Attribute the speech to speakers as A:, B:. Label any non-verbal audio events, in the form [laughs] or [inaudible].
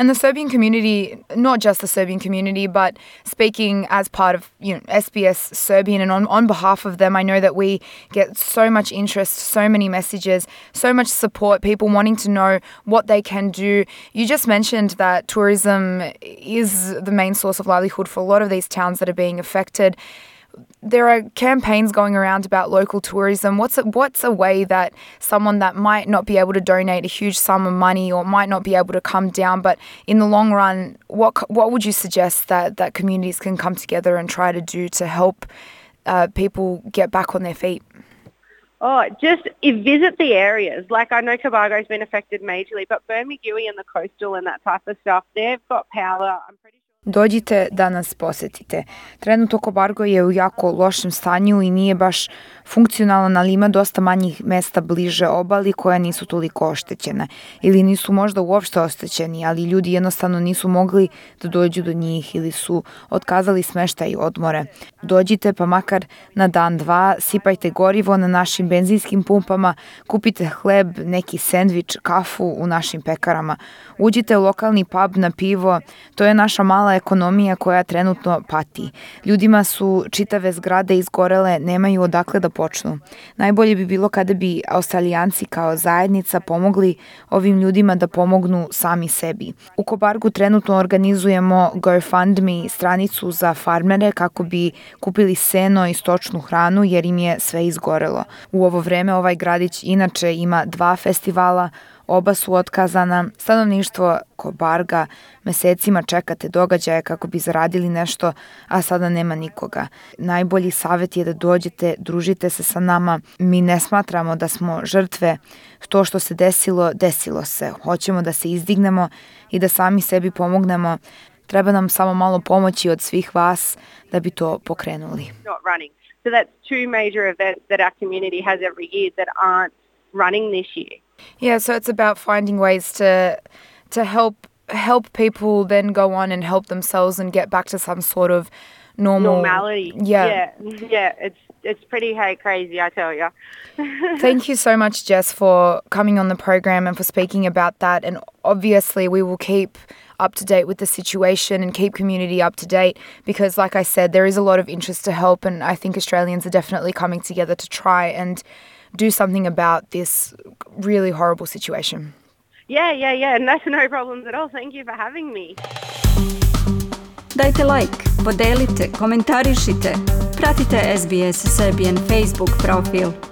A: And the Serbian community, not just the Serbian community, but speaking as part of you know SBS Serbian and on, on behalf of them, I know that we get so much interest, so many messages, so much support, people wanting to know what they can do. You just mentioned that tourism is the main source of livelihood for a lot of these towns that are being affected there are campaigns going around about local tourism. What's a, what's a way that someone that might not be able to donate a huge sum of money or might not be able to come down, but in the long run, what what would you suggest that that communities can come together and try to do to help uh, people get back on their feet?
B: Oh, just visit the areas. Like I know Cabargo's been affected majorly, but Bermagui and the coastal and that type of stuff, they've got power. I'm pretty
A: Dođite da nas posetite. Trenutno Kobargo je u jako lošem stanju i nije baš funkcionalan, ali ima dosta manjih mesta bliže obali koja nisu toliko oštećene. Ili nisu možda uopšte oštećeni, ali ljudi jednostavno nisu mogli da dođu do njih ili su otkazali smeštaj i odmore. Dođite pa makar na dan dva, sipajte gorivo na našim benzinskim pumpama, kupite hleb, neki sendvič, kafu u našim pekarama. Uđite u lokalni pub na pivo, to je naša mala mala ekonomija koja trenutno pati. Ljudima su čitave zgrade izgorele, nemaju odakle da počnu. Najbolje bi bilo kada bi australijanci kao zajednica pomogli ovim ljudima da pomognu sami sebi. U Kobargu trenutno organizujemo GoFundMe stranicu za farmere kako bi kupili seno i stočnu hranu jer im je sve izgorelo. U ovo vreme ovaj gradić inače ima dva festivala, Oba su otkazana. Stanovništvo Kobarga mesecima čekate događaje kako bi zaradili nešto, a sada nema nikoga. Najbolji savjet je da dođete, družite se sa nama. Mi ne smatramo da smo žrtve. To što se desilo, desilo se. Hoćemo da se izdignemo i da sami sebi pomognemo. Treba nam samo malo pomoći od svih vas da bi to pokrenuli.
B: So that's two major events that our community has every year that aren't running this year.
A: Yeah, so it's about finding ways to to help help people then go on and help themselves and get back to some sort of normal
B: normality.
A: Yeah,
B: yeah, [laughs] yeah. It's it's pretty hey crazy, I tell you. [laughs]
A: Thank you so much, Jess, for coming on the program and for speaking about that. And obviously, we will keep up to date with the situation and keep community up to date because, like I said, there is a lot of interest to help, and I think Australians are definitely coming together to try and do something about this really horrible situation.
B: Yeah, yeah, yeah. And that's no problems at all. Thank you for having me.
C: Dajte like, podelite, komentarišite. Pratite SBS Serbian Facebook profil.